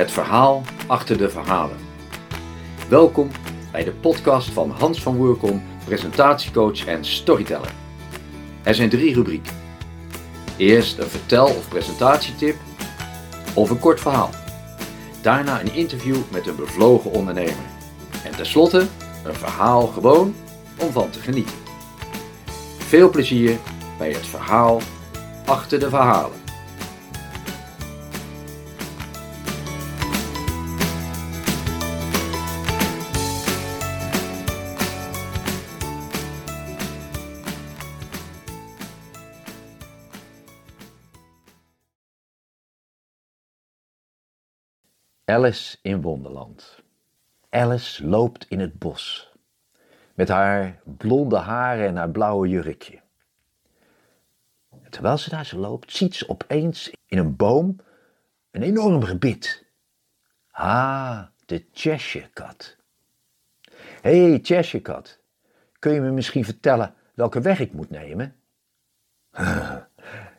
Het verhaal achter de verhalen. Welkom bij de podcast van Hans van Woerkom, presentatiecoach en storyteller. Er zijn drie rubrieken. Eerst een vertel- of presentatietip of een kort verhaal. Daarna een interview met een bevlogen ondernemer. En tenslotte een verhaal gewoon om van te genieten. Veel plezier bij het verhaal achter de verhalen. Alice in Wonderland. Alice loopt in het bos. Met haar blonde haren en haar blauwe jurkje. Terwijl ze daar zo loopt, ziet ze opeens in een boom een enorm gebit. Ah, de Cheshire Cat. Hé, hey, Cheshire Cat, kun je me misschien vertellen welke weg ik moet nemen?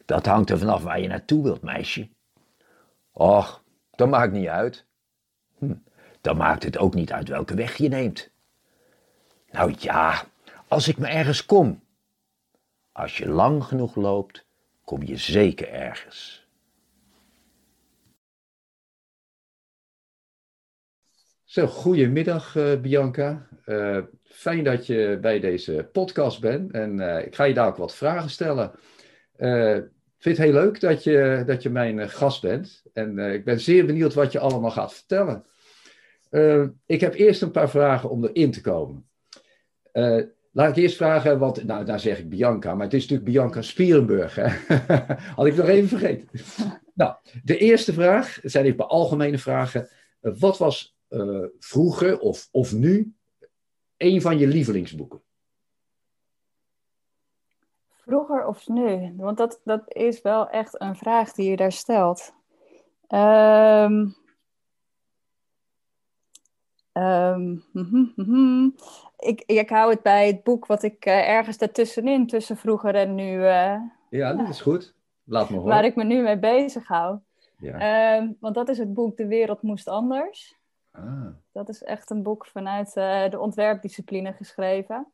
Dat hangt er vanaf waar je naartoe wilt, meisje. Och, dat maakt niet uit. Hm, dan maakt het ook niet uit welke weg je neemt. Nou ja, als ik me ergens kom. Als je lang genoeg loopt, kom je zeker ergens. Zo, goedemiddag uh, Bianca. Uh, fijn dat je bij deze podcast bent en uh, ik ga je daar ook wat vragen stellen. Vind het heel leuk dat je, dat je mijn gast bent en ik ben zeer benieuwd wat je allemaal gaat vertellen. ik heb eerst een paar vragen om erin te komen. Laat ik eerst vragen, want nou, daar zeg ik Bianca, maar het is natuurlijk Bianca Spierenburg. Hè? Had ik nog even vergeten. nou, de eerste vraag, zijn even algemene vragen. wat was vroeger of, of nu een van je lievelingsboeken? Vroeger of nu? Want dat, dat is wel echt een vraag die je daar stelt. Um, um, mm -hmm, ik, ik hou het bij het boek wat ik uh, ergens daartussenin, tussen vroeger en nu. Uh, ja, dat is goed. Laat me horen. Waar ik me nu mee bezig hou. Ja. Uh, want dat is het boek De Wereld Moest Anders. Ah. Dat is echt een boek vanuit eh, de ontwerpdiscipline geschreven.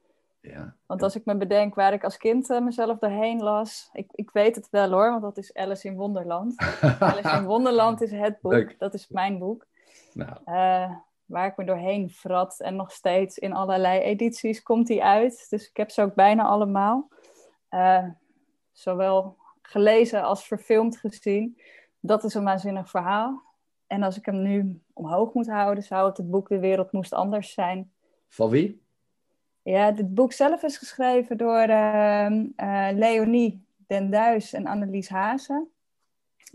Ja. Want als ik me bedenk waar ik als kind mezelf doorheen las, ik, ik weet het wel hoor, want dat is Alice in Wonderland. Alice in Wonderland is het boek, Leuk. dat is mijn boek. Nou waar ik me doorheen vrat. En nog steeds in allerlei edities komt die uit. Dus ik heb ze ook bijna allemaal. Uh, zowel gelezen als verfilmd gezien. Dat is een waanzinnig verhaal. En als ik hem nu omhoog moet houden, zou het het boek De Wereld Moest Anders zijn. Van wie? Ja, dit boek zelf is geschreven door uh, uh, Leonie Den Duis en Annelies Hazen.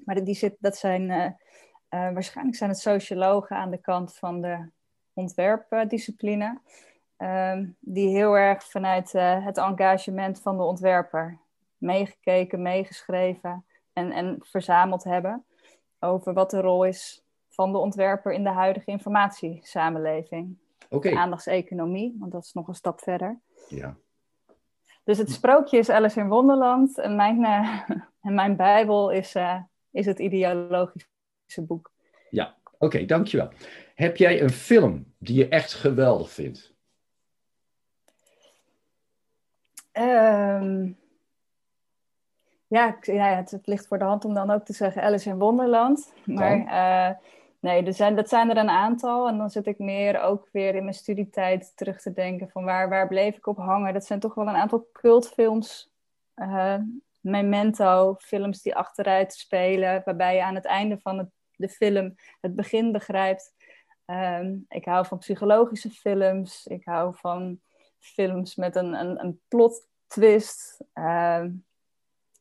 Maar die zit, dat zijn uh, waarschijnlijk zijn het sociologen aan de kant van de ontwerpdiscipline, uh, die heel erg vanuit het engagement van de ontwerper meegekeken, meegeschreven en, en verzameld hebben over wat de rol is van de ontwerper in de huidige informatiesamenleving. Okay. De aandachtseconomie, want dat is nog een stap verder. Ja. Dus het sprookje is Alice in Wonderland en mijn, en mijn Bijbel is, is het ideologische boek. Ja, oké, okay, dankjewel. Heb jij een film die je echt geweldig vindt? Um, ja, ja het, het, ligt voor de hand om dan ook te zeggen Alice in Wonderland. Maar uh, nee, er zijn, dat zijn er een aantal. En dan zit ik meer ook weer in mijn studietijd terug te denken van waar, waar bleef ik op hangen. Dat zijn toch wel een aantal cultfilms. Uh, Memento, films die achteruit spelen, waarbij je aan het einde van de film het begin begrijpt. Ehm, ik hou van psychologische films. Ik hou van films met een, een, een plot twist. Ehm,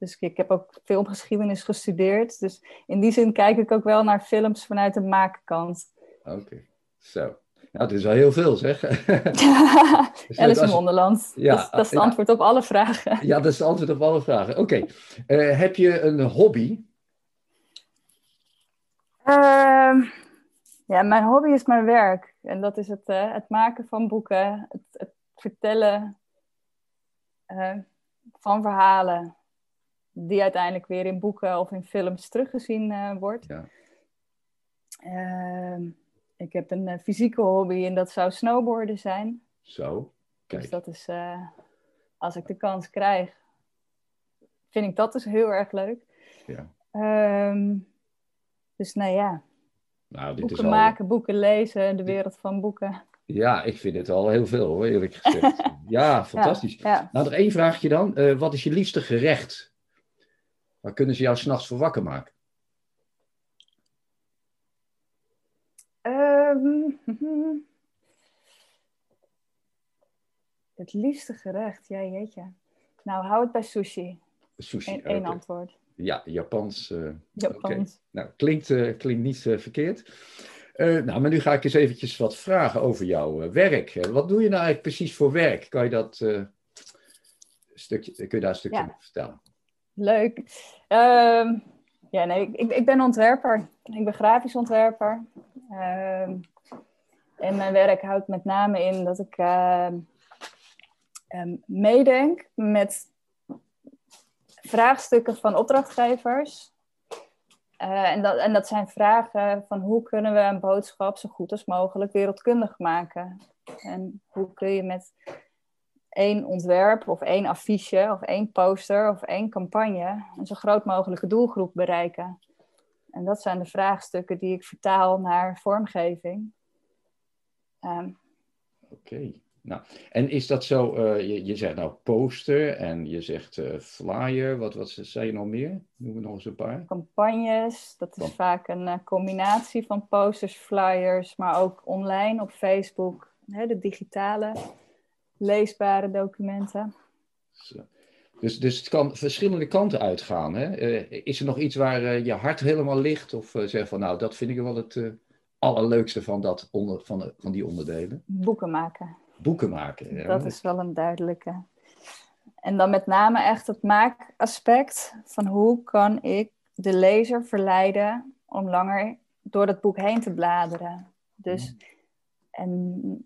dus ik, heb ook filmgeschiedenis gestudeerd. Dus in die zin kijk ik ook wel naar films vanuit de maakkant. Oké, zo. Nou, het is wel heel veel, zeg. Alice in Wonderland. Ja, dat, dat, is het antwoord op alle vragen. Ja, dat is het antwoord op alle vragen. Oké. Eh, heb je een hobby? Uh, ja, mijn hobby is mijn werk. En dat is het, uh, het maken van boeken, het, het vertellen uh, van verhalen, die uiteindelijk weer in boeken of in films teruggezien uh, wordt. Ja. Ehm, ik heb een fysieke hobby en dat zou snowboarden zijn. Zo, kijk. Dus dat is, als ik de kans krijg, vind ik dat dus heel erg leuk. Ja. Ehm, dus nou ja, nou, dit boeken is al... maken, boeken lezen, de wereld van boeken. Ja, ik vind het al heel veel hoor, eerlijk gezegd. ja, fantastisch. Ja, Nou, nog één vraagje dan. Eh, wat is je liefste gerecht? Waar kunnen ze jou s'nachts voor wakker maken? Um, het liefste gerecht, ja jeetje. Nou, hou het bij sushi. Sushi. Eén antwoord. Ja, Japans. Uh, Japans. Nou, klinkt, uh, klinkt niet uh, verkeerd. nou, maar nu ga ik eens eventjes wat vragen over jouw werk. wat doe je nou eigenlijk precies voor werk? Kan je, dat, stukje, kun je daar een stukje Ja. over vertellen? Leuk. Ehm, ja, nee, ik, ik ben ontwerper. Ik ben grafisch ontwerper. Ehm, en mijn werk houdt met name in dat ik ehm, meedenk met vraagstukken van opdrachtgevers. Eh, en, dat, en dat zijn vragen van hoe kunnen we een boodschap zo goed als mogelijk wereldkundig maken? En hoe kun je met één ontwerp of één affiche of één poster of één campagne een zo groot mogelijke doelgroep bereiken? En dat zijn de vraagstukken die ik vertaal naar vormgeving. Ehm, Oké. Nou, en is dat zo, eh, je, je zegt nou poster en je zegt eh, flyer, wat, wat zei je nog meer? Noem er nog eens een paar. campagnes, dat is vaak een eh, combinatie van posters, flyers, maar ook online op Facebook, hè, de digitale leesbare documenten. Zo. Dus, dus het kan verschillende kanten uitgaan. Hè? Eh, is er nog iets waar eh, je hart helemaal ligt? Of eh, zeg van nou, dat vind ik wel het allerleukste van, dat onder, van, de- van die onderdelen? Boeken maken, Boeken maken. ja. dat is wel een duidelijke. En dan met name echt het maakaspect van hoe kan ik de lezer verleiden om langer door dat boek heen te bladeren. Dus, en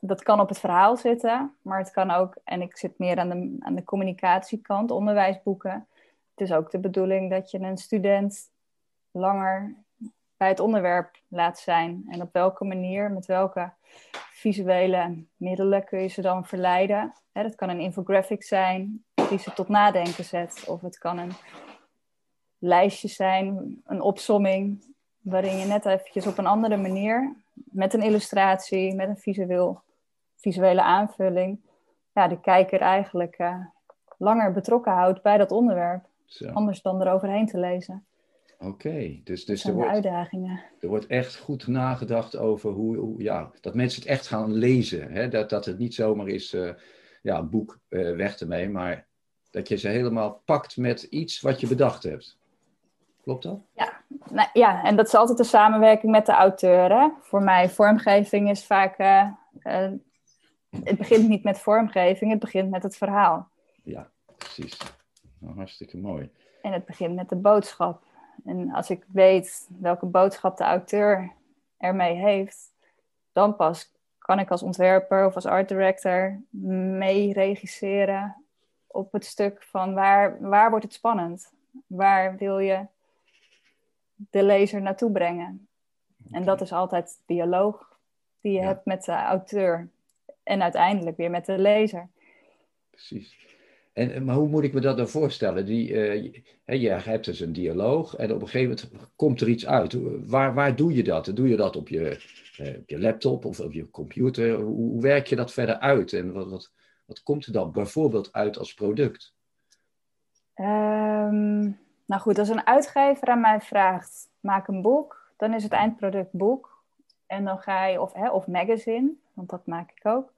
dat kan op het verhaal zitten, maar het kan ook, en ik zit meer aan de, aan de communicatiekant, onderwijsboeken. Het is ook de bedoeling dat je een student langer bij het onderwerp laat zijn. En op welke manier, met welke visuele middelen kun je ze dan verleiden. Hè, dat kan een infographic zijn die ze tot nadenken zet. Of het kan een lijstje zijn, een opsomming, waarin je net eventjes op een andere manier, met een illustratie, met een visueel, visuele aanvulling, ja, de kijker eigenlijk eh, langer betrokken houdt bij dat onderwerp. Zo. Anders dan eroverheen te lezen. Oké, dus, dus er, wordt, uitdagingen. er wordt echt goed nagedacht over hoe, hoe ja, dat mensen het echt gaan lezen. Hè? Dat, dat het niet zomaar is, eh, ja, een boek eh, weg ermee, maar dat je ze helemaal pakt met iets wat je bedacht hebt. Klopt dat? Nou, ja, en dat is altijd de samenwerking met de auteur. Hè? Voor mij, vormgeving is vaak. Het begint niet met vormgeving, het begint met het verhaal. Ja, precies. Nou, hartstikke mooi. En het begint met de boodschap. En als ik weet welke boodschap de auteur ermee heeft, dan pas kan ik als ontwerper of als art director mee regisseren op het stuk van waar, waar wordt het spannend? Waar wil je de lezer naartoe brengen? En dat is altijd de dialoog die je Ja. hebt met de auteur. En uiteindelijk weer met de lezer. Precies. En, maar hoe moet ik me dat dan voorstellen? Die, eh, je, hebt dus een dialoog en op een gegeven moment komt er iets uit. Waar, waar doe je dat? Doe je dat op je, eh, op je laptop of op je computer? Hoe, hoe werk je dat verder uit? En wat, wat, wat komt er dan bijvoorbeeld uit als product? Ehm, nou goed, als een uitgever aan mij vraagt, maak een boek, dan is het eindproduct boek. En dan ga je, of, hè, of magazine, want dat maak ik ook.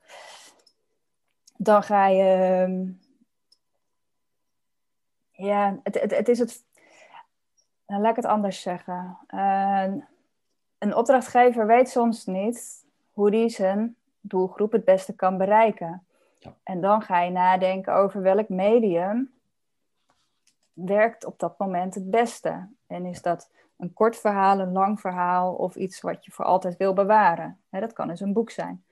Dan ga je, ehm, ja, het, het, het is het, nou, laat ik het anders zeggen. Een opdrachtgever weet soms niet hoe die zijn doelgroep het beste kan bereiken. Ja. En dan ga je nadenken over welk medium werkt op dat moment het beste. En is dat een kort verhaal, een lang verhaal of iets wat je voor altijd wil bewaren? Dat kan dus een boek zijn.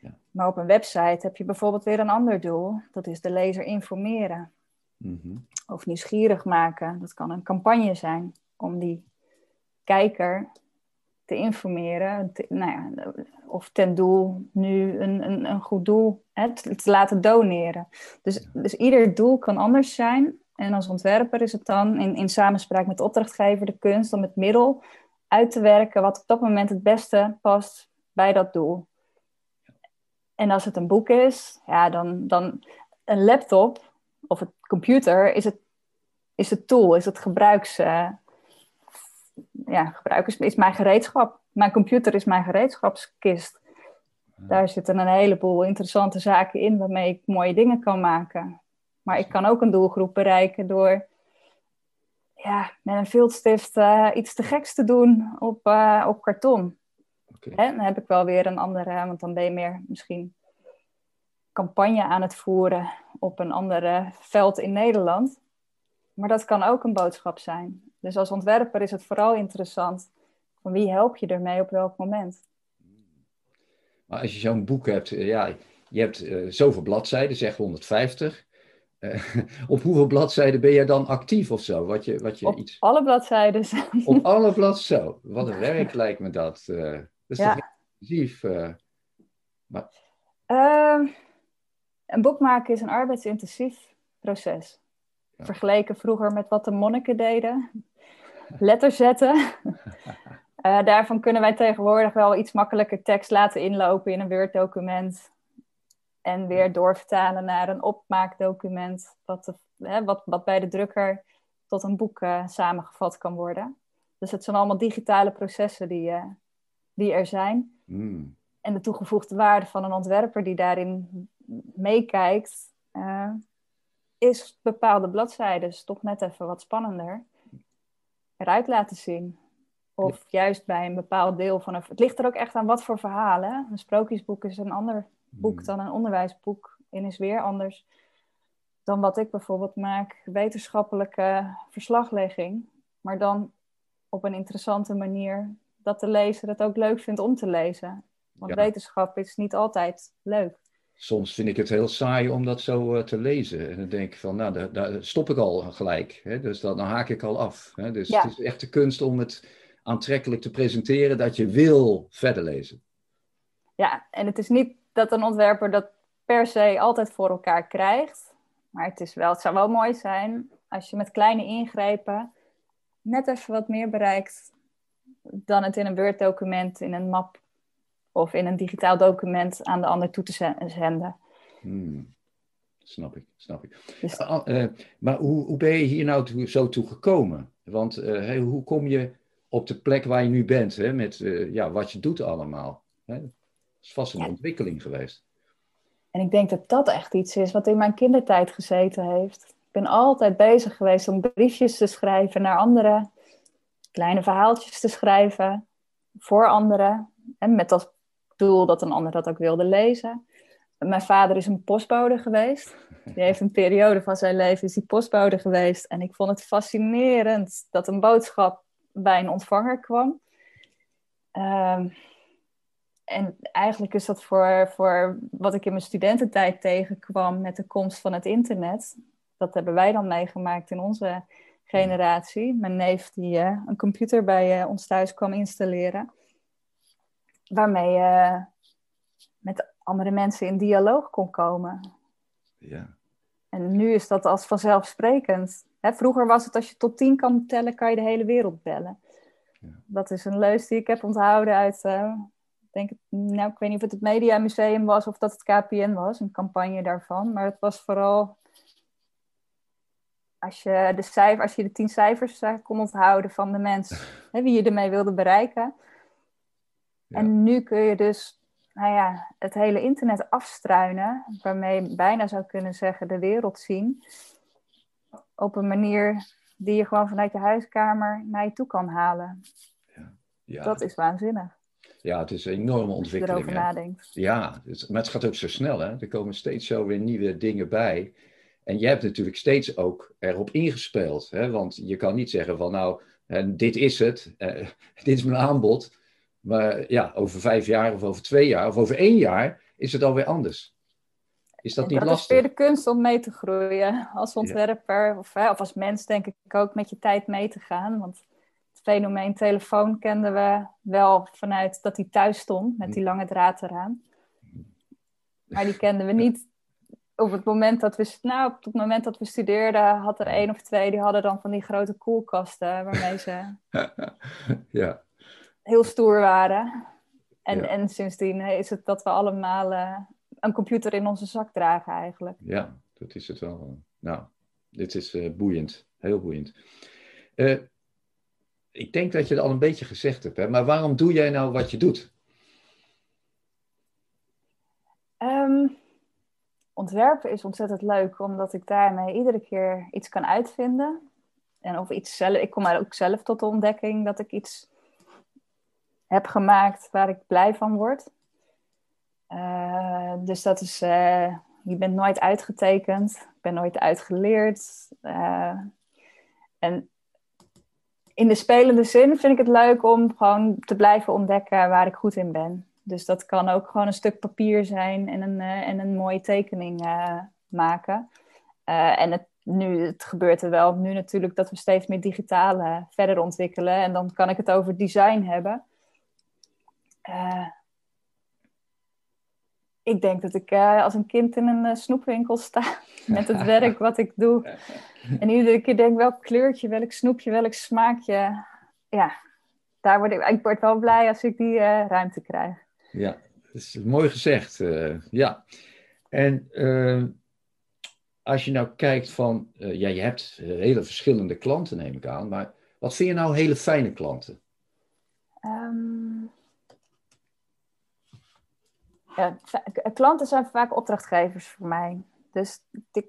Ja. Maar op een website heb je bijvoorbeeld weer een ander doel. Dat is de lezer informeren Mhm. of nieuwsgierig maken. Dat kan een campagne zijn om die kijker te informeren. nou ja, of ten doel nu een, een, een goed doel hè, te, laten doneren. Dus, dus ieder doel kan anders zijn. En als ontwerper is het dan in, in samenspraak met de opdrachtgever de kunst om het middel uit te werken wat op dat moment het beste past bij dat doel. En als het een boek is, ja, dan, dan een laptop of een computer is het, is het tool, is het gebruiks. Uh, ja, gebruikers is mijn gereedschap. Mijn computer is mijn gereedschapskist. Daar zitten een heleboel interessante zaken in waarmee ik mooie dingen kan maken. Maar ik kan ook een doelgroep bereiken door ja, met een viltstift uh, iets te geks te doen op, uh, op karton. Okay. dan heb ik wel weer een andere, want dan ben je meer misschien campagne aan het voeren op een andere veld in Nederland. Maar dat kan ook een boodschap zijn. Dus als ontwerper is het vooral interessant van wie help je ermee op welk moment. Maar als je zo'n boek hebt, eh, ja, je hebt uh, zoveel bladzijden, zeg 150. Uh, op hoeveel bladzijden ben jij dan actief of zo? Wat je, wat je op iets... alle bladzijden. Op alle bladzijden. Wat een werk lijkt me dat. Uh, dat is ja. toch intensief. Uh, maar... Ehm, een boek maken is een arbeidsintensief proces. Vergeleken vroeger met wat de monniken deden. Letters zetten. Uh, daarvan kunnen wij tegenwoordig wel iets makkelijker tekst laten inlopen in een Word-document. En weer doorvertalen naar een opmaakdocument, wat, hè, wat, wat bij de drukker tot een boek uh, samengevat kan worden. Dus het zijn allemaal digitale processen die, uh, die er zijn. Mm. En de toegevoegde waarde van een ontwerper die daarin meekijkt, uh, is bepaalde bladzijden toch net even wat spannender eruit laten zien. Of juist bij een bepaald deel van een. Het ligt er ook echt aan wat voor verhalen. Een sprookjesboek is een ander boek hmm. dan een onderwijsboek. En is weer anders dan wat ik bijvoorbeeld maak. Wetenschappelijke verslaglegging. Maar dan op een interessante manier dat de lezer het ook leuk vindt om te lezen. Want wetenschap is niet altijd leuk soms vind ik het heel saai om dat zo uh, te lezen. En dan denk ik van, nou, daar, daar stop ik al gelijk. Hè? Dus dan, dan haak ik al af. Hè? Dus het is echt de kunst om het aantrekkelijk te presenteren dat je wil verder lezen. Ja, en het is niet dat een ontwerper dat per se altijd voor elkaar krijgt. Maar het, is wel, het zou wel mooi zijn als je met kleine ingrepen net even wat meer bereikt dan het in een Word-document, in een map of in een digitaal document aan de ander toe te zenden. Hmm. Snap ik, snap ik. Dus... Uh, maar hoe, hoe ben je hier nou zo toe gekomen? Want uh, hoe kom je op de plek waar je nu bent, hè, met uh, ja, wat je doet allemaal? Hè? Is vast een ontwikkeling geweest. En ik denk dat dat echt iets is wat in mijn kindertijd gezeten heeft. Ik ben altijd bezig geweest om briefjes te schrijven naar anderen, kleine verhaaltjes te schrijven voor anderen. En met als doel dat een ander dat ook wilde lezen. Mijn vader is een postbode geweest. Die heeft een periode van zijn leven is die postbode geweest. En ik vond het fascinerend dat een boodschap bij een ontvanger kwam. Um, en eigenlijk is dat voor, voor wat ik in mijn studententijd tegenkwam met de komst van het internet. Dat hebben wij dan meegemaakt in onze generatie. Mijn neef die uh, een computer bij uh, ons thuis kwam installeren waarmee je met andere mensen in dialoog kon komen. Ja. En nu is dat als vanzelfsprekend. Hè, vroeger was het als je tot tien kan tellen, kan je de hele wereld bellen. Ja. Dat is een leus die ik heb onthouden uit, denk, nou, ik weet niet of het het Media Museum was of dat het KPN was, een campagne daarvan. Maar het was vooral als je de, cijfer, als je de tien cijfers uh, kon onthouden van de mens, hè, wie je ermee wilde bereiken, en nu kun je dus nou ja, het hele internet afstruinen, waarmee je bijna zou kunnen zeggen de wereld zien, op een manier die je gewoon vanuit je huiskamer naar je toe kan halen. Ja. ja. Dat is waanzinnig. Ja, het is een enorme ontwikkeling. Als je erover nadenkt. Ja, maar het gaat ook zo snel. Hè? Er komen steeds zo weer nieuwe dingen bij. En jij hebt natuurlijk steeds ook erop ingespeeld. Hè? Want je kan niet zeggen van nou, dit is het, eh, dit is mijn aanbod. Maar ja, over vijf jaar of over twee jaar of over één jaar is het alweer anders. Is dat niet lastig? Dat is weer de kunst om mee te groeien als ontwerper of, of als mens denk ik ook met je tijd mee te gaan. Want fenomeen telefoon kenden we wel vanuit dat hij thuis stond met die lange draad eraan. Maar die kenden we niet op het moment dat we, nou, op het moment dat we studeerden, had er één of twee die hadden dan van die grote koelkasten waarmee ze ja. heel stoer waren. En, en sindsdien is het dat we allemaal uh, een computer in onze zak dragen eigenlijk. Ja, dat is het wel. Nou, dit is uh, boeiend. Heel boeiend. Uh, ik denk dat je het al een beetje gezegd hebt, hè? maar waarom doe jij nou wat je doet? Um, ontwerpen is ontzettend leuk, omdat ik daarmee iedere keer iets kan uitvinden. En of iets zelf, ik kom ook zelf tot de ontdekking dat ik iets heb gemaakt waar ik blij van word. Uh, dus dat is, uh, je bent nooit uitgetekend, ik ben nooit uitgeleerd. Uh, en in de spelende zin vind ik het leuk om gewoon te blijven ontdekken waar ik goed in ben. Dus dat kan ook gewoon een stuk papier zijn en een, uh, en een mooie tekening uh, maken. Uh, en het, nu, het gebeurt er wel nu natuurlijk dat we steeds meer digitale verder ontwikkelen. En dan kan ik het over design hebben. Ik denk dat ik als een kind in een snoepwinkel sta met het werk wat ik doe. En iedere keer denk welk kleurtje, welk snoepje, welk smaakje. Ja, daar word ik, ik word wel blij als ik die ruimte krijg. Ja, dat is mooi gezegd. Ja. En als je nou kijkt van, ja, je hebt hele verschillende klanten, neem ik aan, maar wat vind je nou hele fijne klanten? Um, ja, klanten zijn vaak opdrachtgevers voor mij. Dus ik,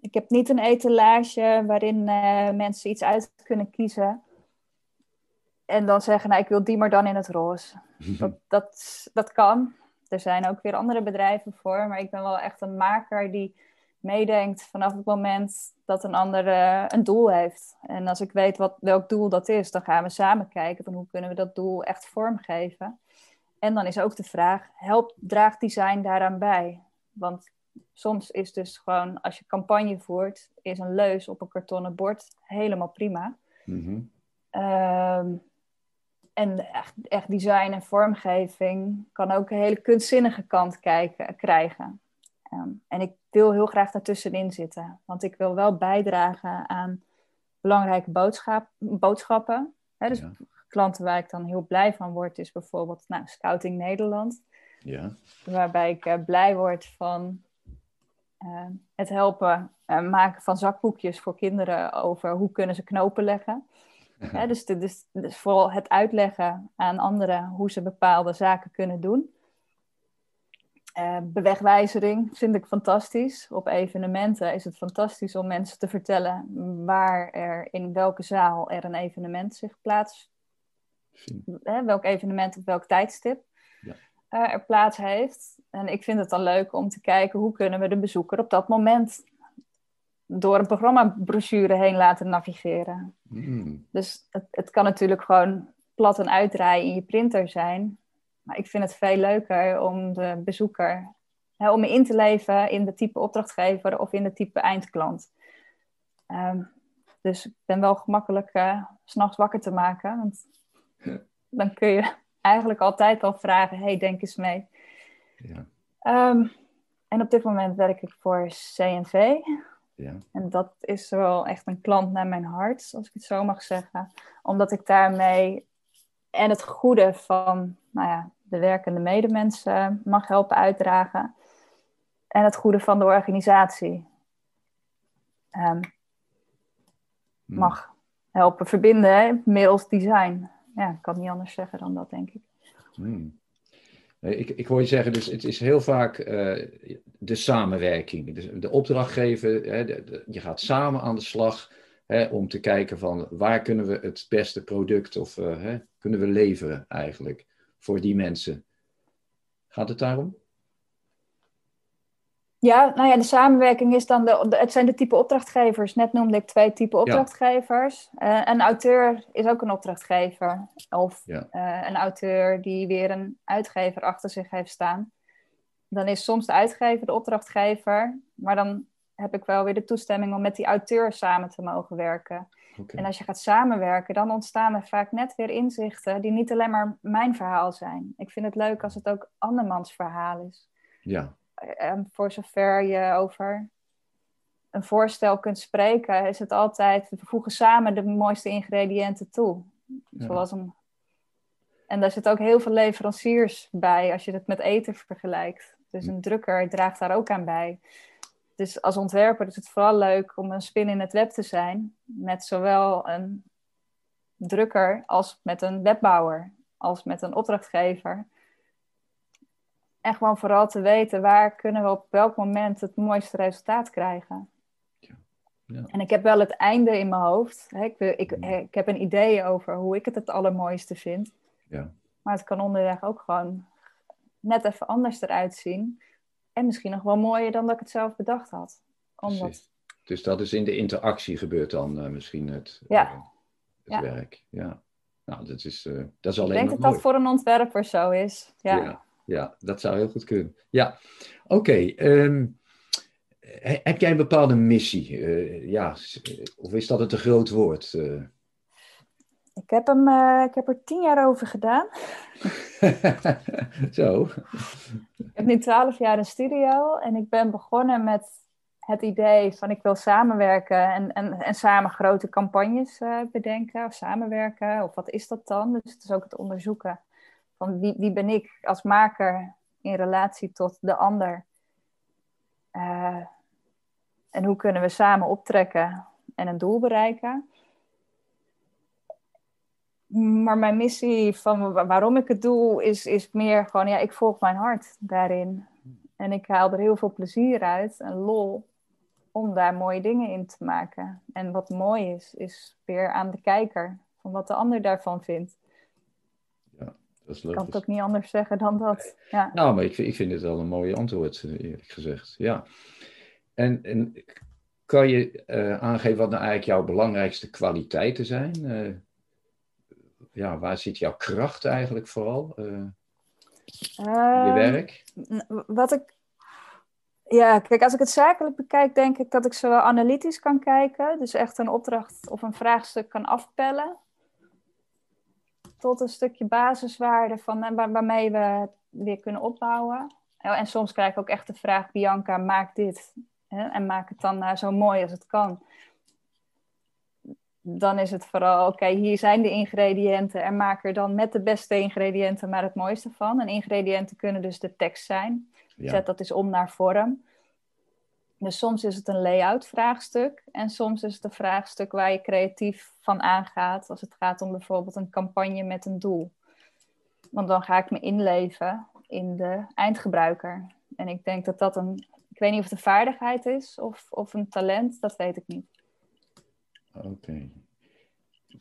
ik heb niet een etalage waarin mensen iets uit kunnen kiezen en dan zeggen, nou, ik wil die maar dan in het roze. Dat, dat, dat kan. Er zijn ook weer andere bedrijven voor, maar ik ben wel echt een maker die meedenkt vanaf het moment dat een ander uh, een doel heeft. En als ik weet wat, welk doel dat is, dan gaan we samen kijken van hoe kunnen we dat doel echt vormgeven. En dan is ook de vraag, helpt draagt design daaraan bij? Want soms is dus gewoon, als je campagne voert, is een leus op een kartonnen bord helemaal prima. Mm en echt, echt, design en vormgeving kan ook een hele kunstzinnige kant kijken, krijgen. Um, en ik wil heel graag daartussenin zitten, want ik wil wel bijdragen aan belangrijke boodschap, boodschappen. Hè, dus klanten waar ik dan heel blij van word, is bijvoorbeeld nou, Scouting Nederland. Ja. Waarbij ik uh, blij word van uh, het helpen uh, maken van zakboekjes voor kinderen over hoe kunnen ze knopen leggen dus, dus, dus, vooral het uitleggen aan anderen hoe ze bepaalde zaken kunnen doen. Bewegwijzering vind ik fantastisch. Op evenementen is het fantastisch om mensen te vertellen waar er in welke zaal er een evenement zich plaats, hè, welk evenement op welk tijdstip ja. uh, er plaats heeft. En ik vind het dan leuk om te kijken hoe kunnen we de bezoeker op dat moment door een programmabrochure heen laten navigeren. Mm. Dus het, het kan natuurlijk gewoon plat en uitdraaien in je printer zijn. Maar ik vind het veel leuker om de bezoeker, hè, om me in te leven in de type opdrachtgever of in de type eindklant. Um, dus ik ben wel gemakkelijk uh, s'nachts wakker te maken. Want dan kun je eigenlijk altijd al vragen, hey, denk eens mee. Ja. Um, en op dit moment werk ik voor CNV. Ja. En dat is wel echt een klant naar mijn hart, als ik het zo mag zeggen. Omdat ik daarmee en het goede van nou ja, de werkende medemensen mag helpen uitdragen. En het goede van de organisatie um, mag helpen verbinden middels design. Ja, ik kan niet anders zeggen dan dat, denk ik. Hmm. Ik, ik hoor je zeggen, dus het is heel vaak uh, de samenwerking. De, de opdrachtgever, hè, je gaat samen aan de slag hè, om te kijken van waar kunnen we het beste product of uh, hè, kunnen we leveren eigenlijk voor die mensen. Gaat het daarom? Ja, nou ja, de samenwerking is dan de, het zijn de type opdrachtgevers. Net noemde ik twee type opdrachtgevers. Ja. Uh, een auteur is ook een opdrachtgever. Of ja. uh, een auteur die weer een uitgever achter zich heeft staan. Dan is soms de uitgever de opdrachtgever, maar dan heb ik wel weer de toestemming om met die auteur samen te mogen werken. En als je gaat samenwerken, dan ontstaan er vaak net weer inzichten die niet alleen maar mijn verhaal zijn. Ik vind het leuk als het ook andermans verhaal is. Ja. En voor zover je over een voorstel kunt spreken, is het altijd, we voegen samen de mooiste ingrediënten toe. Zoals een... En daar zitten ook heel veel leveranciers bij als je het met eten vergelijkt. Dus een drukker draagt daar ook aan bij. Dus als ontwerper is het vooral leuk om een spin in het web te zijn. Met zowel een drukker als met een webbouwer. Als met een opdrachtgever. En gewoon vooral te weten waar kunnen we op welk moment het mooiste resultaat krijgen. Ja. En ik heb wel het einde in mijn hoofd. Ik, ik, ik heb een idee over hoe ik het het allermooiste vind. Ja. Maar het kan onderweg ook gewoon net even anders eruit zien. En misschien nog wel mooier dan dat ik het zelf bedacht had. Omdat... Dus dat is in de interactie gebeurt dan uh, misschien het, ja. uh, het ja. werk. Ja. Nou, dat is, uh, dat is alleen Ik denk dat dat voor een ontwerper zo is. Ja, ja, dat zou heel goed kunnen. Ja, oké. Okay, um, heb jij een bepaalde missie? ja, of is dat het een groot woord? Ik heb, hem, uh, ik heb er tien jaar over gedaan. Zo. Ik heb nu twaalf jaar een studio en ik ben begonnen met het idee van ik wil samenwerken en, en, en samen grote campagnes bedenken of samenwerken. Of wat is dat dan? Dus het is ook het onderzoeken van wie, wie ben ik als maker in relatie tot de ander. Uh, en hoe kunnen we samen optrekken en een doel bereiken. Maar mijn missie van waarom ik het doe, is, is meer gewoon, ja, ik volg mijn hart daarin. En ik haal er heel veel plezier uit en lol om daar mooie dingen in te maken. En wat mooi is, is weer aan de kijker, van wat de ander daarvan vindt. Dat is Ik kan het ook niet anders zeggen dan dat. Ja. Nou, maar ik, ik vind het wel een mooi antwoord, eerlijk gezegd. Ja. En, en kan je uh, aangeven wat nou eigenlijk jouw belangrijkste kwaliteiten zijn? Uh, ja, waar zit jouw kracht eigenlijk vooral? Uh, je werk? Wat ik. Ja, kijk, als ik het zakelijk bekijk, denk ik dat ik zowel analytisch kan kijken, dus echt een opdracht of een vraagstuk kan afpellen, tot een stukje basiswaarde van, waar, waarmee we het weer kunnen opbouwen. En soms krijg ik ook echt de vraag, Bianca, maak dit. Hè, en maak het dan uh, zo mooi als het kan dan is het vooral, oké, okay, hier zijn de ingrediënten en maak er dan met de beste ingrediënten maar het mooiste van. En ingrediënten kunnen dus de tekst zijn. Ja. Zet dat is om naar vorm. Dus soms is het een layout vraagstuk en soms is het een vraagstuk waar je creatief van aangaat als het gaat om bijvoorbeeld een campagne met een doel. Want dan ga ik me inleven in de eindgebruiker. En ik denk dat dat een, ik weet niet of het een vaardigheid is of, of een talent, dat weet ik niet. Oké.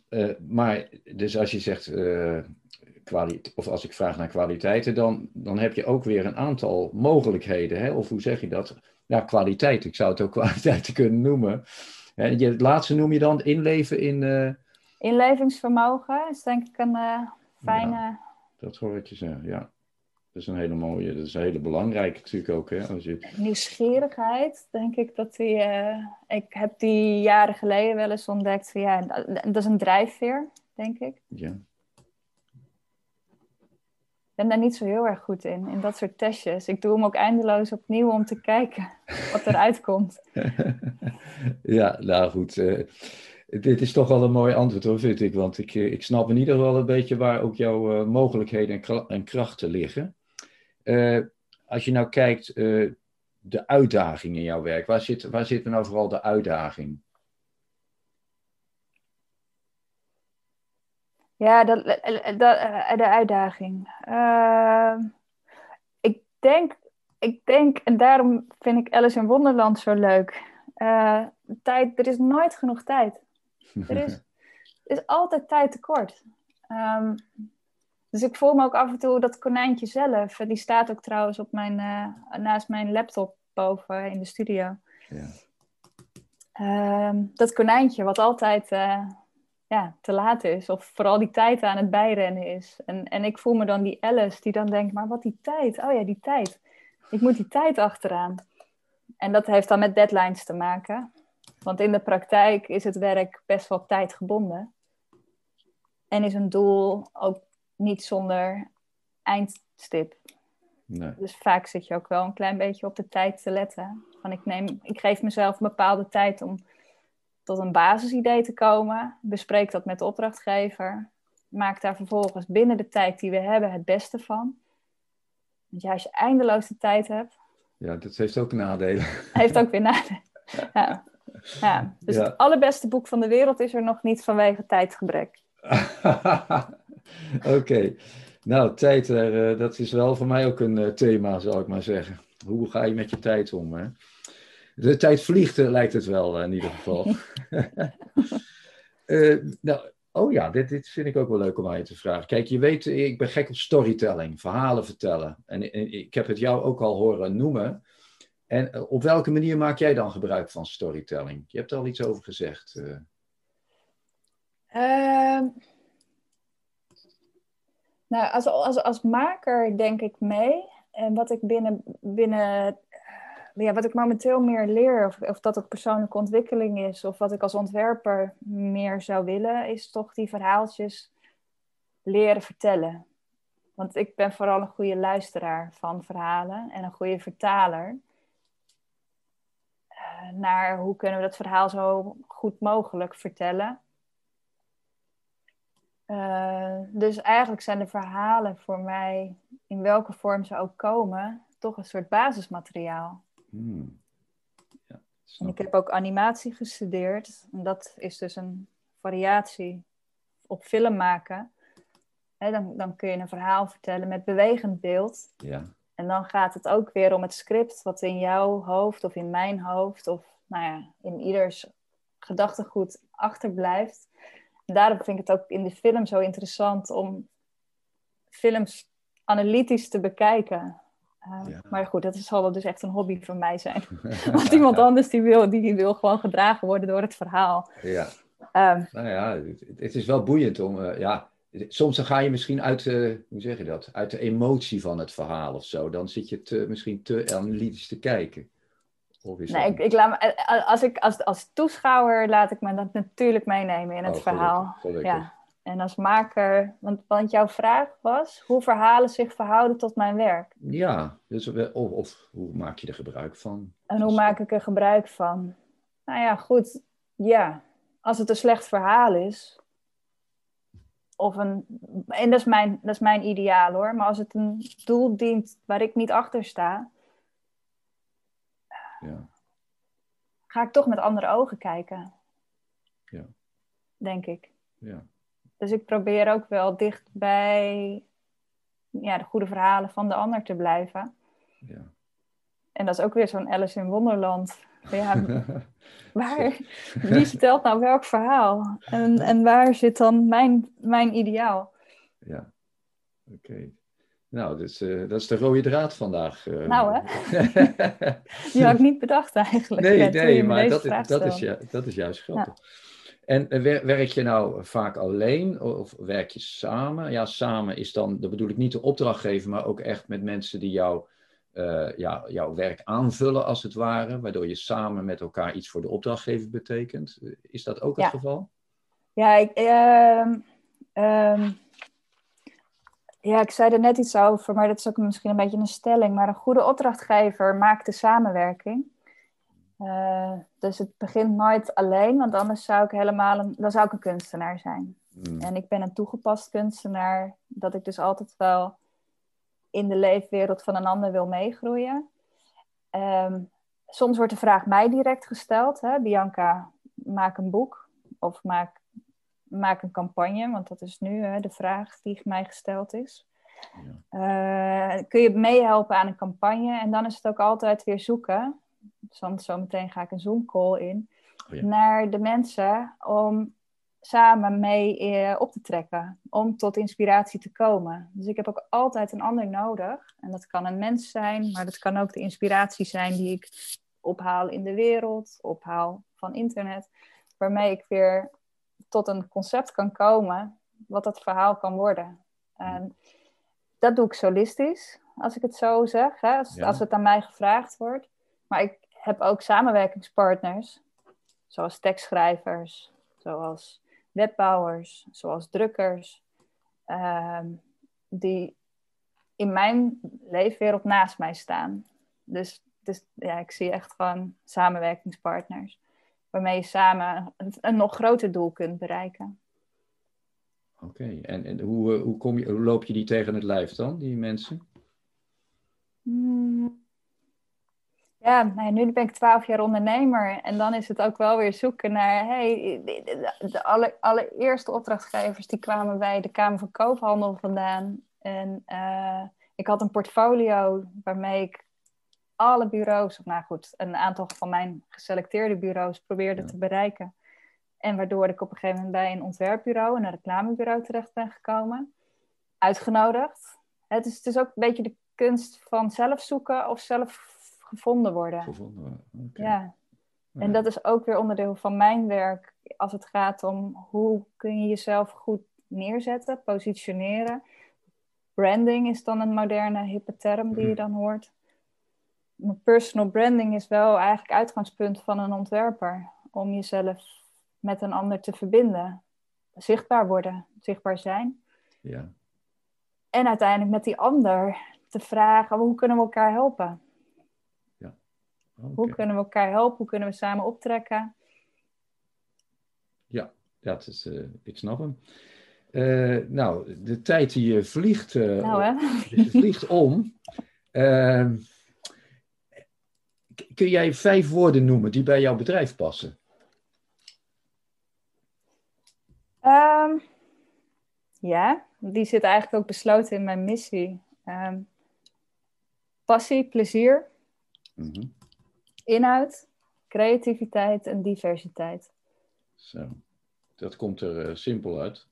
Uh, maar dus als je zegt uh, of als ik vraag naar kwaliteiten, dan, dan heb je ook weer een aantal mogelijkheden. Hè? Of hoe zeg je dat? Ja, kwaliteit. Ik zou het ook kwaliteiten kunnen noemen. En je, het laatste noem je dan inleven in. Uh... Inlevingsvermogen is denk ik een fijne. Ja, dat hoor ik je zeggen, ja. Dat is een hele mooie, dat is een hele belangrijke natuurlijk ook. Hè, als je... Nieuwsgierigheid, denk ik dat die. Uh, ik heb die jaren geleden wel eens ontdekt. Ja, dat is een drijfveer, denk ik. Ja. Ben daar niet zo heel erg goed in, in dat soort testjes. Ik doe hem ook eindeloos opnieuw om te kijken wat eruit komt. ja, nou goed. Uh, dit is toch wel een mooi antwoord hoor, vind ik. Want ik, ik snap in ieder geval een beetje waar ook jouw uh, mogelijkheden en, en krachten liggen. Als je nou kijkt, de uitdaging in jouw werk, waar zit, waar zit nou vooral de uitdaging? Ja, de, de, de uitdaging. Uh, ik, denk, ik denk, en daarom vind ik Alice in Wonderland zo leuk. tijd, er is nooit genoeg tijd. Er is, er is altijd tijd tekort. Um, dus ik voel me ook af en toe dat konijntje zelf. Die staat ook trouwens op mijn, uh, naast mijn laptop boven in de studio. Ja. Um, dat konijntje wat altijd ja, te laat is. Of vooral die tijd aan het bijrennen is. En, en ik voel me dan die Alice die dan denkt, maar wat die tijd? Oh ja, die tijd. Ik moet die tijd achteraan. En dat heeft dan met deadlines te maken. Want in de praktijk is het werk best wel tijdgebonden. En is een doel ook niet zonder eindstip. Nee. Dus vaak zit je ook wel een klein beetje op de tijd te letten. Van ik, neem, ik geef mezelf een bepaalde tijd om tot een basisidee te komen. Bespreek dat met de opdrachtgever. Maak daar vervolgens binnen de tijd die we hebben het beste van. Want ja, als je eindeloos de tijd hebt, Ja, dat heeft ook nadelen. heeft ook weer nadelen. Ja. Ja. Dus Ja. het allerbeste boek van de wereld is er nog niet vanwege tijdgebrek. Oké. Nou, tijd, eh, dat is wel voor mij ook een eh, thema, zal ik maar zeggen. Hoe ga je met je tijd om? Hè? De tijd vliegt, eh, lijkt het wel eh, in ieder geval. Eh, nou, oh ja, dit, dit vind ik ook wel leuk om aan je te vragen. Kijk, je weet, ik ben gek op storytelling, verhalen vertellen. En, en ik heb het jou ook al horen noemen. En op welke manier maak jij dan gebruik van storytelling? Je hebt er al iets over gezegd. eh. Ehm, nou, als, als, als maker denk ik mee. En wat ik binnen, binnen ja, wat ik momenteel meer leer, of, of dat het persoonlijke ontwikkeling is, of wat ik als ontwerper meer zou willen, is toch die verhaaltjes leren vertellen. Want ik ben vooral een goede luisteraar van verhalen en een goede vertaler. eh, Naar hoe kunnen we dat verhaal zo goed mogelijk vertellen. Eh, dus eigenlijk zijn de verhalen voor mij, in welke vorm ze ook komen, toch een soort basismateriaal. Hmm. Ja, En ik heb ook animatie gestudeerd. En dat is dus een variatie op film maken. Dan, dan kun je een verhaal vertellen met bewegend beeld. Ja, En dan gaat het ook weer om het script wat in jouw hoofd of in mijn hoofd of nou ja, in ieders gedachtegoed achterblijft. En daarom vind ik het ook in de film zo interessant om films analytisch te bekijken. Uh, Ja. Maar goed, dat zal dus echt een hobby van mij zijn. Want iemand anders die wil, die wil gewoon gedragen worden door het verhaal. ja. Um, Nou ja, het, het is wel boeiend om, uh, ja, soms dan ga je misschien uit de, hoe zeg je dat, uit de emotie van het verhaal of zo. Dan zit je te, misschien te analytisch te kijken. Of is nee, dat... ik, ik laat me, als, ik, als, als toeschouwer laat ik me dat natuurlijk meenemen in het oh, verhaal. Gelukkig, gelukkig. Ja. En als maker, want, want jouw vraag was hoe verhalen zich verhouden tot mijn werk. Ja, dus, of, of hoe maak je er gebruik van? En hoe maak ik er gebruik van? Nou ja, goed, ja. Als het een slecht verhaal is, of een, en dat is, mijn, dat is mijn ideaal hoor, maar als het een doel dient waar ik niet achter sta, ja. ga ik toch met andere ogen kijken. Ja. Denk ik. Ja. Dus ik probeer ook wel dicht bij ja, de goede verhalen van de ander te blijven. Ja. En dat is ook weer zo'n Alice in Wonderland. Ja, waar, wie vertelt nou welk verhaal? En, en waar zit dan mijn, mijn ideaal? Ja, oké. Okay. Nou, dat is, uh, dat is de rode draad vandaag. Uh. Nou hè, die had ik niet bedacht eigenlijk. Nee, nee maar dat is, dat, is, dat is juist grappig. Ja. En uh, werk je nou vaak alleen of werk je samen? Ja, samen is dan, dat bedoel ik niet de opdrachtgever, maar ook echt met mensen die jou, uh, ja, jouw werk aanvullen als het ware, waardoor je samen met elkaar iets voor de opdrachtgever betekent. Is dat ook het geval? Ja, ik, uh, um, ja, ik zei er net iets over, maar dat is ook misschien een beetje een stelling. Maar een goede opdrachtgever maakt de samenwerking. Uh, dus het begint nooit alleen, want anders zou ik helemaal een, dan zou ik een kunstenaar zijn. Mm. En ik ben een toegepast kunstenaar, dat ik dus altijd wel in de leefwereld van een ander wil meegroeien. Um, soms wordt de vraag mij direct gesteld, hè? Bianca, maak een boek of maak, maak een campagne, want dat is nu hè, de vraag die mij gesteld is. Ja. Uh, kun je meehelpen aan een campagne en dan is het ook altijd weer zoeken want zometeen ga ik een Zoom-call in, oh ja. naar de mensen om samen mee eh, op te trekken, om tot inspiratie te komen. Dus ik heb ook altijd een ander nodig. En dat kan een mens zijn, maar dat kan ook de inspiratie zijn die ik ophaal in de wereld, ophaal van internet, waarmee ik weer tot een concept kan komen wat dat verhaal kan worden. En dat doe ik solistisch, als ik het zo zeg, hè? Als, Ja. als het aan mij gevraagd wordt. Maar ik heb ook samenwerkingspartners, zoals tekstschrijvers, zoals webbouwers, zoals drukkers, ehm, die in mijn leefwereld naast mij staan. Dus, dus ja, ik zie echt gewoon samenwerkingspartners, waarmee je samen een, nog groter doel kunt bereiken. Oké, en, en hoe, hoe, kom je, hoe loop je die tegen het lijf dan, die mensen? Hmm. Ja, nou, nu ben ik twaalf jaar ondernemer en dan is het ook wel weer zoeken naar, hey, de, alle, allereerste opdrachtgevers die kwamen bij de Kamer van Koophandel vandaan. En uh, ik had een portfolio waarmee ik alle bureaus, of nou goed, een aantal van mijn geselecteerde bureaus probeerde te bereiken. En waardoor ik op een gegeven moment bij een ontwerpbureau en een reclamebureau terecht ben gekomen. Uitgenodigd. Het is, het is ook een beetje de kunst van zelf zoeken of zelf gevonden worden. Gevonden Ja. En dat is ook weer onderdeel van mijn werk als het gaat om hoe kun je jezelf goed neerzetten, positioneren. Branding is dan een moderne hippe term die je mhm. dan hoort. personal branding is wel eigenlijk uitgangspunt van een ontwerper. Om jezelf met een ander te verbinden. Zichtbaar worden, zichtbaar zijn. Ja. En uiteindelijk met die ander te vragen, hoe kunnen we elkaar helpen? Hoe kunnen we elkaar helpen? Hoe kunnen we samen optrekken? Ja, dat is, uh, ik snap hem. Uh, nou, de tijd die vliegt, uh, nou, hè? vliegt om. Ehm, kun jij vijf woorden noemen die bij jouw bedrijf passen? Um, ja, die zit eigenlijk ook besloten in mijn missie. Um, passie, plezier, mhm. Inhoud, creativiteit en diversiteit. Zo, dat komt er uh, simpel uit.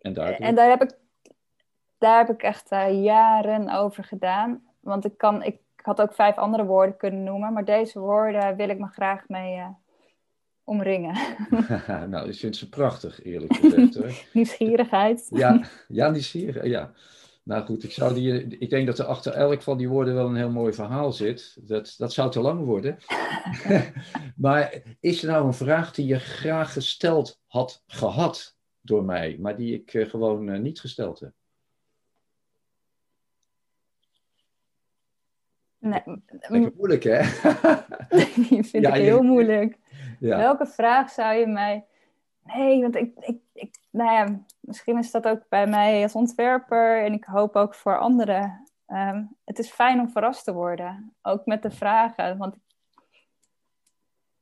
En, duidelijk. en daar heb ik, daar heb ik echt uh, jaren over gedaan. Want ik, kan, ik had ook vijf andere woorden kunnen noemen, maar deze woorden wil ik me graag mee uh, omringen. nou, ik vind ze prachtig, eerlijk gezegd. Hoor. Nieuwsgierigheid. ja, ja, nieuwsgierig, ja. Nou goed, ik, zou die, ik denk dat er achter elk van die woorden wel een heel mooi verhaal zit. Dat, dat zou te lang worden. maar is er nou een vraag die je graag gesteld had gehad door mij, maar die ik uh, gewoon uh, niet gesteld heb? Nee. Lekker moeilijk, hè? Die vind ja, ik heel moeilijk. Ja. Welke vraag zou je mij... Nee, want ik, ik, ik... Nou ja, misschien is dat ook bij mij als ontwerper... en ik hoop ook voor anderen. Um, het is fijn om verrast te worden. Ook met de vragen. Want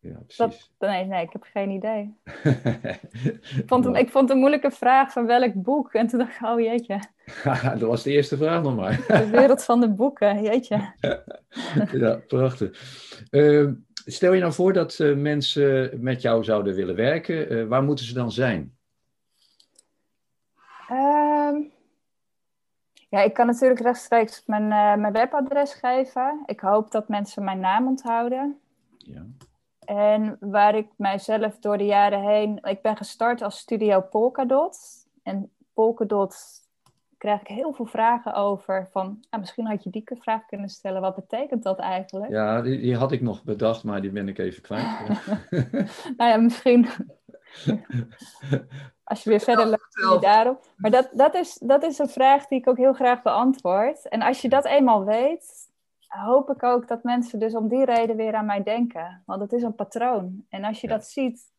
ja, precies. Dat, nee, nee, ik heb geen idee. ik, vond het, ik vond een moeilijke vraag van welk boek. En toen dacht ik, oh jeetje. dat was de eerste vraag nog maar. de wereld van de boeken, jeetje. ja, prachtig. Uh, stel je nou voor dat uh, mensen met jou zouden willen werken. Uh, waar moeten ze dan zijn? Um, ja, ik kan natuurlijk rechtstreeks mijn, uh, mijn webadres geven. Ik hoop dat mensen mijn naam onthouden. Ja. En waar ik mijzelf door de jaren heen... Ik ben gestart als studio Polkadot. En Polkadot krijg ik heel veel vragen over. Van, ah, misschien had je die vraag kunnen stellen. Wat betekent dat eigenlijk? Ja, die, die had ik nog bedacht, maar die ben ik even kwijt. nou ja, misschien... Als je weer verder loopt daarop. Maar dat, dat, is, dat is een vraag die ik ook heel graag beantwoord. En als je dat eenmaal weet, hoop ik ook dat mensen dus om die reden weer aan mij denken. Want het is een patroon. En als je dat ziet,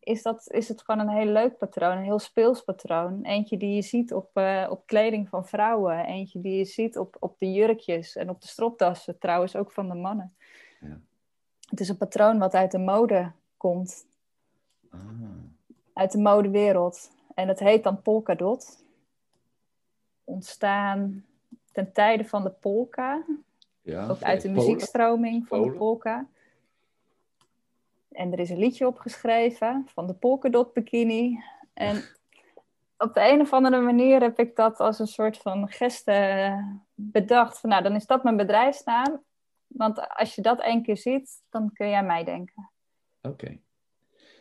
is, dat, is het gewoon een heel leuk patroon, een heel speels patroon. Eentje die je ziet op, uh, op kleding van vrouwen, eentje die je ziet op, op de jurkjes en op de stropdassen, trouwens ook van de mannen. Ja. Het is een patroon wat uit de mode komt. Ah. Uit de modewereld. En het heet dan polkadot. Ontstaan ten tijde van de polka. Ja, ook uit de muziekstroming van de polka. En er is een liedje opgeschreven van de polkadot bikini. En op de een of andere manier heb ik dat als een soort van geste bedacht. Van, nou, dan is dat mijn bedrijfsnaam. Want als je dat één keer ziet, dan kun je aan mij denken. Oké.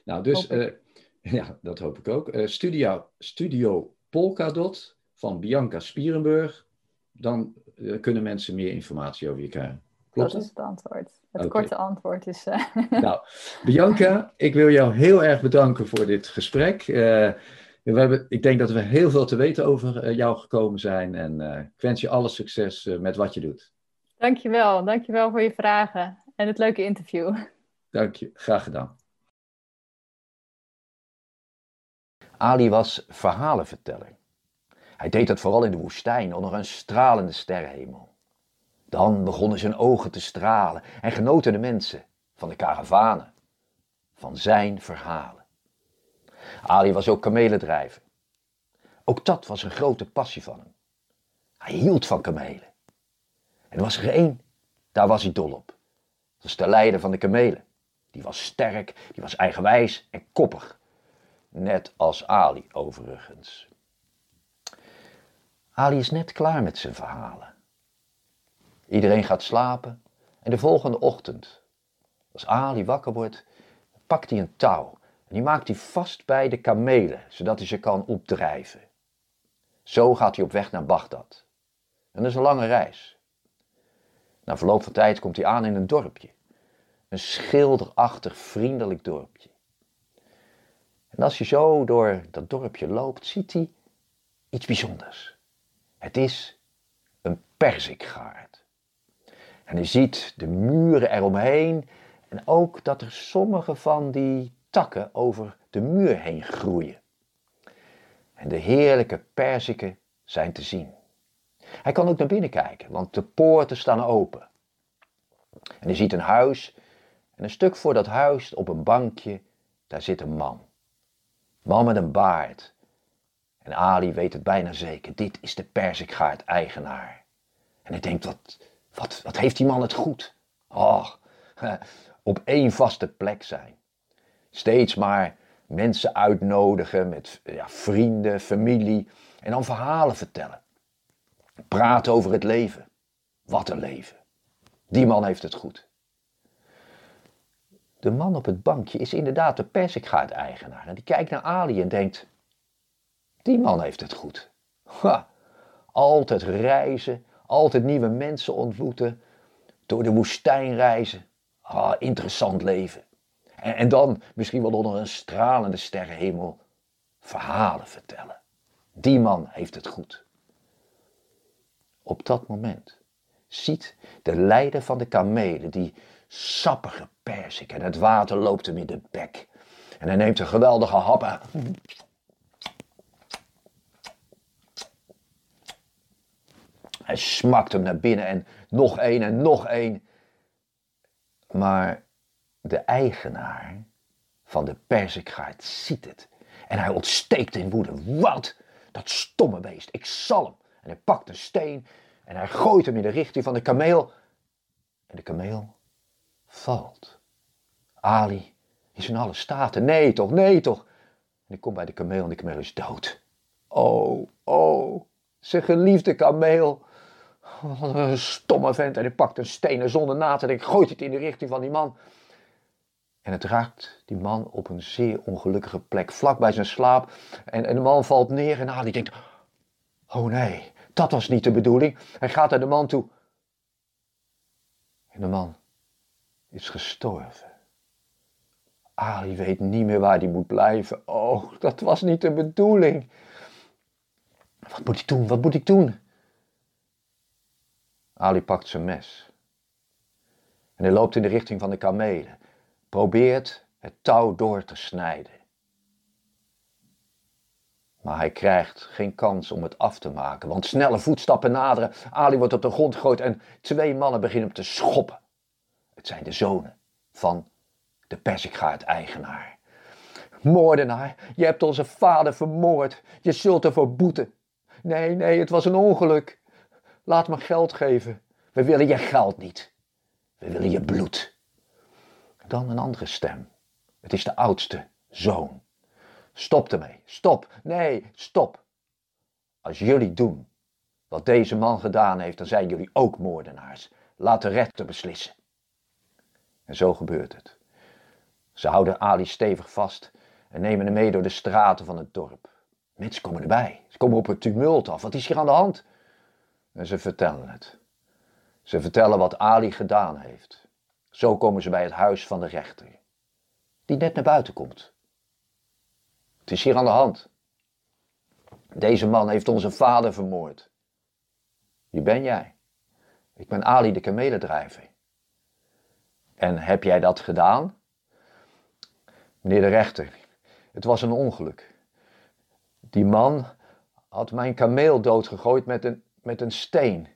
Nou, dus uh, ja, dat hoop ik ook. Uh, studio, studio Polkadot van Bianca Spierenburg. Dan uh, kunnen mensen meer informatie over je krijgen. Klopt dat is het antwoord. Het korte antwoord is. Uh... Nou, Bianca, ik wil jou heel erg bedanken voor dit gesprek. Uh, we hebben, ik denk dat we heel veel te weten over uh, jou gekomen zijn. En ik wens je alle succes met wat je doet. Dankjewel. Dankjewel voor je vragen en het leuke interview. Dank je. Graag gedaan. Ali was verhalenverteller. Hij deed dat vooral in de woestijn onder een stralende sterrenhemel. Dan begonnen zijn ogen te stralen en genoten de mensen van de karavanen, van zijn verhalen. Ali was ook kamelendrijver. Ook dat was een grote passie van hem. Hij hield van kamelen. En er was er één, daar was hij dol op. Dat was de leider van de kamelen. Die was sterk, die was eigenwijs en koppig. Net als Ali overigens. Ali is net klaar met zijn verhalen. Iedereen gaat slapen en de volgende ochtend, als Ali wakker wordt, pakt hij een touw en die maakt hij vast bij de kamelen, zodat hij ze kan opdrijven. Zo gaat hij op weg naar Bagdad. En dat is een lange reis. Na verloop van tijd komt hij aan in een dorpje. Een schilderachtig, vriendelijk dorpje. En als je zo door dat dorpje loopt, ziet hij iets bijzonders. Het is een perzikgaard. En je ziet de muren eromheen en ook dat er sommige van die takken over de muur heen groeien. En de heerlijke perziken zijn te zien. Hij kan ook naar binnen kijken, want de poorten staan open. En hij ziet een huis en een stuk voor dat huis op een bankje, daar zit een man. Man met een baard. En Ali weet het bijna zeker, dit is de Perzikgaard-eigenaar. En hij denkt, wat, wat, wat heeft die man het goed? Oh, op één vaste plek zijn. Steeds maar mensen uitnodigen met ja, vrienden, familie en dan verhalen vertellen. Praten over het leven. Wat een leven. Die man heeft het goed. De man op het bankje is inderdaad de persikgaard-eigenaar. En die kijkt naar Ali en denkt, die man heeft het goed. Altijd reizen, altijd nieuwe mensen ontmoeten, door de woestijn reizen. Ah, interessant leven. En, en dan, misschien wel onder een stralende sterrenhemel, verhalen vertellen. Die man heeft het goed. Op dat moment ziet de leider van de kamelen die sappige persik en het water loopt hem in de bek. En hij neemt een geweldige hap. Hij smakt hem naar binnen en nog één en nog één. Maar de eigenaar van de perzikgaard ziet het. En hij ontsteekt in woede. Wat? Dat stomme beest. Ik zal hem. En hij pakt een steen en hij gooit hem in de richting van de kameel. En de kameel valt. Ali is in alle staten. Nee toch, nee toch. En ik kom bij de kameel en de kameel is dood. Oh, oh, zijn geliefde kameel. Wat een stomme vent. En hij pakt een steen zonder na te denken, gooit het in de richting van die man. En het raakt die man op een zeer ongelukkige plek, vlak bij zijn slaap. En, en de man valt neer en Ali denkt, oh nee, dat was niet de bedoeling. Hij gaat naar de man toe. En de man is gestorven. Ali weet niet meer waar hij moet blijven. Oh, dat was niet de bedoeling. Wat moet ik doen? Wat moet ik doen? Ali pakt zijn mes. En hij loopt in de richting van de kamelen. Probeert het touw door te snijden. Maar hij krijgt geen kans om het af te maken, want snelle voetstappen naderen. Ali wordt op de grond gegooid en twee mannen beginnen hem te schoppen. Het zijn de zonen van de Perzikgaard-eigenaar. Moordenaar, je hebt onze vader vermoord. Je zult ervoor boeten. Nee, nee, het was een ongeluk. Laat me geld geven. We willen je geld niet. We willen je bloed. Dan een andere stem. Het is de oudste zoon. Stop ermee. Stop. Nee, stop. Als jullie doen wat deze man gedaan heeft, dan zijn jullie ook moordenaars. Laat de rechter beslissen. En zo gebeurt het. Ze houden Ali stevig vast en nemen hem mee door de straten van het dorp. Mensen komen erbij. Ze komen op het tumult af. Wat is hier aan de hand? En ze vertellen het. Ze vertellen wat Ali gedaan heeft. Zo komen ze bij het huis van de rechter, die net naar buiten komt. Het is hier aan de hand. Deze man heeft onze vader vermoord. Wie ben jij? Ik ben Ali de kamelendrijver. En heb jij dat gedaan? Meneer de rechter, het was een ongeluk. Die man had mijn kameel doodgegooid met een, met een steen.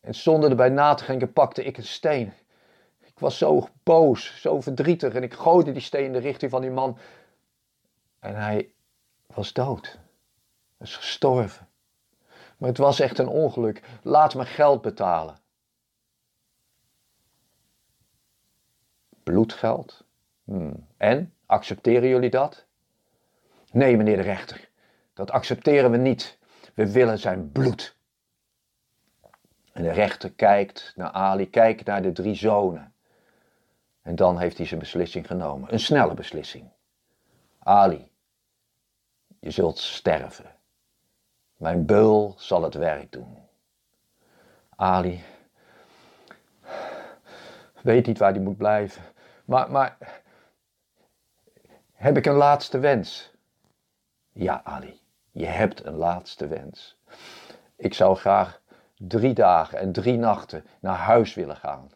En zonder erbij na te denken pakte ik een steen. Ik was zo boos, zo verdrietig en ik gooide die steen in de richting van die man. En hij was dood. Is gestorven. Maar het was echt een ongeluk. Laat me geld betalen. Bloedgeld? Hmm. En? Accepteren jullie dat? Nee, meneer de rechter. Dat accepteren we niet. We willen zijn bloed. En de rechter kijkt naar Ali, kijkt naar de drie zonen. En dan heeft hij zijn beslissing genomen. Een snelle beslissing. Ali, je zult sterven. Mijn beul zal het werk doen. Ali weet niet waar hij moet blijven. Maar, maar heb ik een laatste wens? Ja, Ali, je hebt een laatste wens. Ik zou graag drie dagen en drie nachten naar huis willen gaan.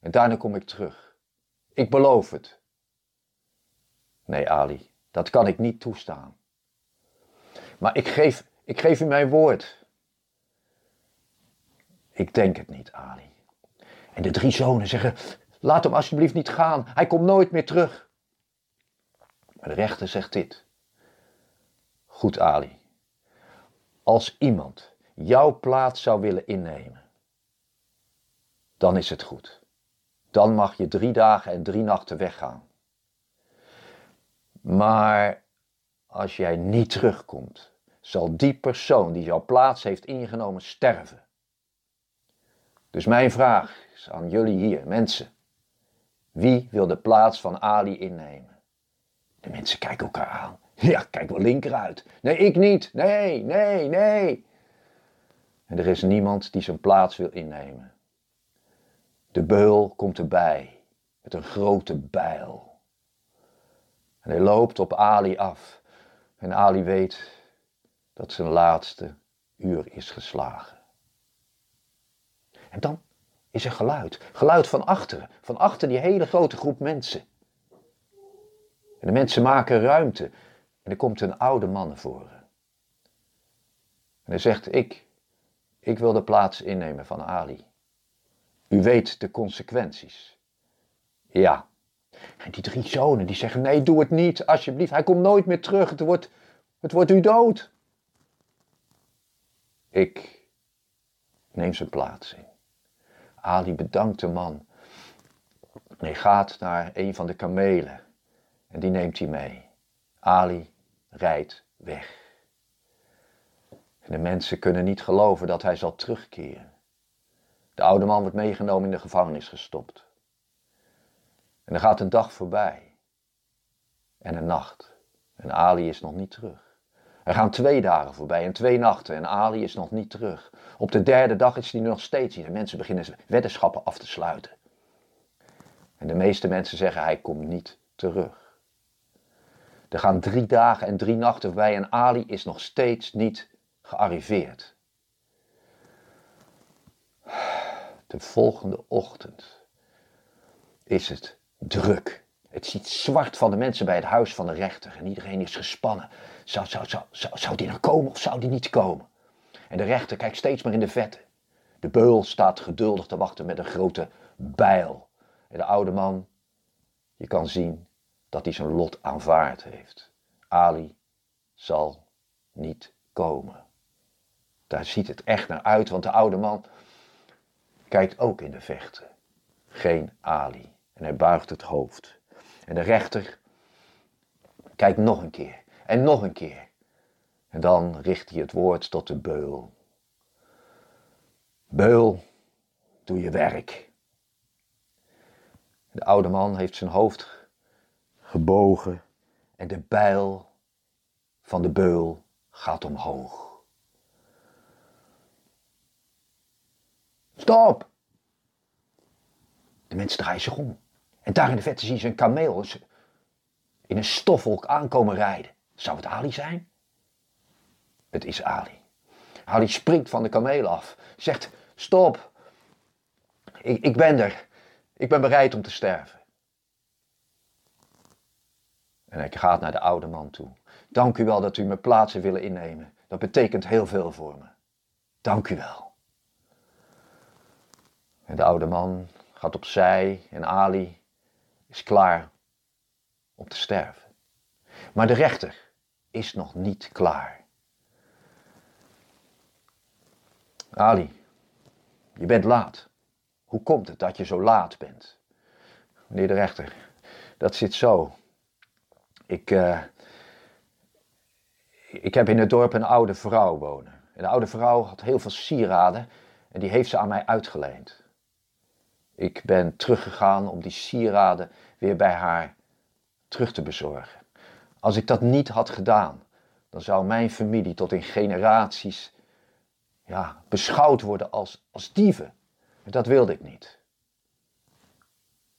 En daarna kom ik terug. Ik beloof het. Nee, Ali, dat kan ik niet toestaan. Maar ik geef, ik geef u mijn woord. Ik denk het niet, Ali. En de drie zonen zeggen: Laat hem alsjeblieft niet gaan. Hij komt nooit meer terug. De rechter zegt dit. Goed, Ali. Als iemand jouw plaats zou willen innemen, dan is het goed. Dan mag je drie dagen en drie nachten weggaan. Maar als jij niet terugkomt, zal die persoon die jouw plaats heeft ingenomen sterven. Dus mijn vraag is aan jullie hier, mensen. Wie wil de plaats van Ali innemen? De mensen kijken elkaar aan. Ja, kijk wel linker uit. Nee, ik niet. Nee, nee, nee. En er is niemand die zijn plaats wil innemen. De beul komt erbij met een grote bijl. En hij loopt op Ali af. En Ali weet dat zijn laatste uur is geslagen. En dan is er geluid. Geluid van achteren. Van achter die hele grote groep mensen. En de mensen maken ruimte. En er komt een oude man naar. En hij zegt, ik, ik wil de plaats innemen van Ali. U weet de consequenties. Ja. En die drie zonen die zeggen, nee, doe het niet, alsjeblieft. Hij komt nooit meer terug, het wordt, het wordt u dood. Ik neem zijn plaats in. Ali bedankt de man. Hij gaat naar een van de kamelen. En die neemt hij mee. Ali rijdt weg. En de mensen kunnen niet geloven dat hij zal terugkeren. De oude man wordt meegenomen in de gevangenis gestopt. En er gaat een dag voorbij. En een nacht. En Ali is nog niet terug. Er gaan twee dagen voorbij en twee nachten en Ali is nog niet terug. Op de derde dag is hij nog steeds hier. De mensen beginnen weddenschappen af te sluiten. En de meeste mensen zeggen hij komt niet terug. Er gaan drie dagen en drie nachten voorbij en Ali is nog steeds niet gearriveerd. De volgende ochtend is het druk. Het ziet zwart van de mensen bij het huis van de rechter en iedereen is gespannen. Zou, zou, zou, zou, zou die nou komen of zou die niet komen? En de rechter kijkt steeds maar in de vette. De beul staat geduldig te wachten met een grote bijl. En de oude man, je kan zien dat hij zijn lot aanvaard heeft. Ali zal niet komen. Daar ziet het echt naar uit, want de oude man kijkt ook in de vechten. Geen Ali. En hij buigt het hoofd. En de rechter kijkt nog een keer en nog een keer. En dan richt hij het woord tot de beul. Beul, doe je werk. De oude man heeft zijn hoofd gebogen en de bijl van de beul gaat omhoog. Stop! De mensen draaien zich om. En daar in de vette zien ze een kameel in een stofwolk aankomen rijden. Zou het Ali zijn? Het is Ali. Ali springt van de kameel af. Zegt, stop. Ik, ik ben er. Ik ben bereid om te sterven. En hij gaat naar de oude man toe. Dank u wel dat u mijn plaatsen willen innemen. Dat betekent heel veel voor me. Dank u wel. En de oude man gaat opzij en Ali is klaar om te sterven. Maar de rechter is nog niet klaar. Ali, je bent laat. Hoe komt het dat je zo laat bent? Meneer de rechter, dat zit zo. Ik, uh, ik heb in het dorp een oude vrouw wonen. En de oude vrouw had heel veel sieraden en die heeft ze aan mij uitgeleend. Ik ben teruggegaan om die sieraden weer bij haar terug te bezorgen. Als ik dat niet had gedaan, dan zou mijn familie tot in generaties ja, beschouwd worden als, als dieven. Dat wilde ik niet.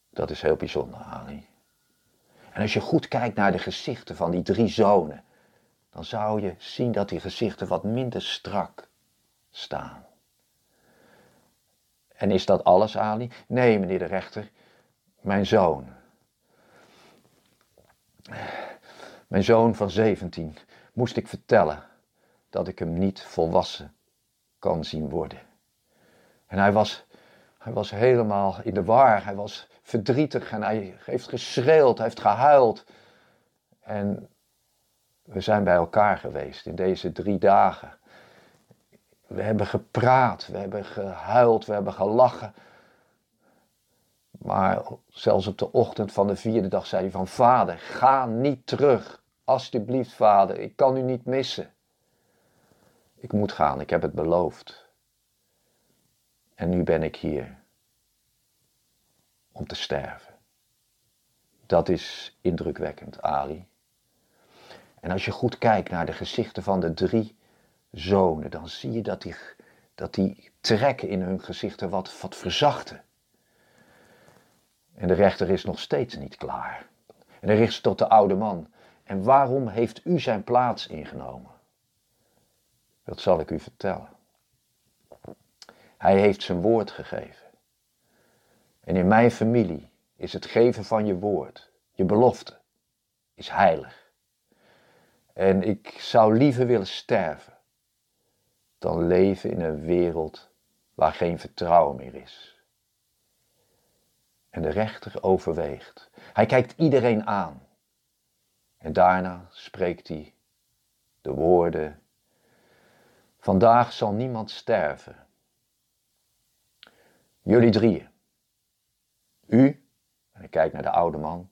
Dat is heel bijzonder, Ali. En als je goed kijkt naar de gezichten van die drie zonen, dan zou je zien dat die gezichten wat minder strak staan. En is dat alles, Ali? Nee, meneer de rechter, mijn zoon. Mijn zoon van 17 moest ik vertellen dat ik hem niet volwassen kan zien worden. En hij was, hij was helemaal in de war, hij was verdrietig en hij heeft geschreeuwd, hij heeft gehuild. En we zijn bij elkaar geweest in deze drie dagen. We hebben gepraat, we hebben gehuild, we hebben gelachen. Maar zelfs op de ochtend van de vierde dag zei hij van vader, ga niet terug. Alsjeblieft vader, ik kan u niet missen. Ik moet gaan, ik heb het beloofd. En nu ben ik hier om te sterven. Dat is indrukwekkend, Ali. En als je goed kijkt naar de gezichten van de drie zonen, dan zie je dat die, dat die trekken in hun gezichten wat, wat verzachten. En de rechter is nog steeds niet klaar. En hij richt zich tot de oude man. En waarom heeft u zijn plaats ingenomen? Dat zal ik u vertellen. Hij heeft zijn woord gegeven. En in mijn familie is het geven van je woord, je belofte, is heilig. En ik zou liever willen sterven dan leven in een wereld waar geen vertrouwen meer is. En de rechter overweegt. Hij kijkt iedereen aan. En daarna spreekt hij de woorden: Vandaag zal niemand sterven. Jullie drieën. U, en ik kijk naar de oude man,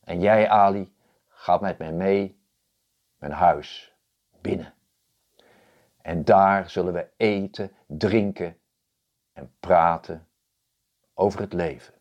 en jij, Ali, gaat met mij mee mijn huis binnen. En daar zullen we eten, drinken en praten over het leven.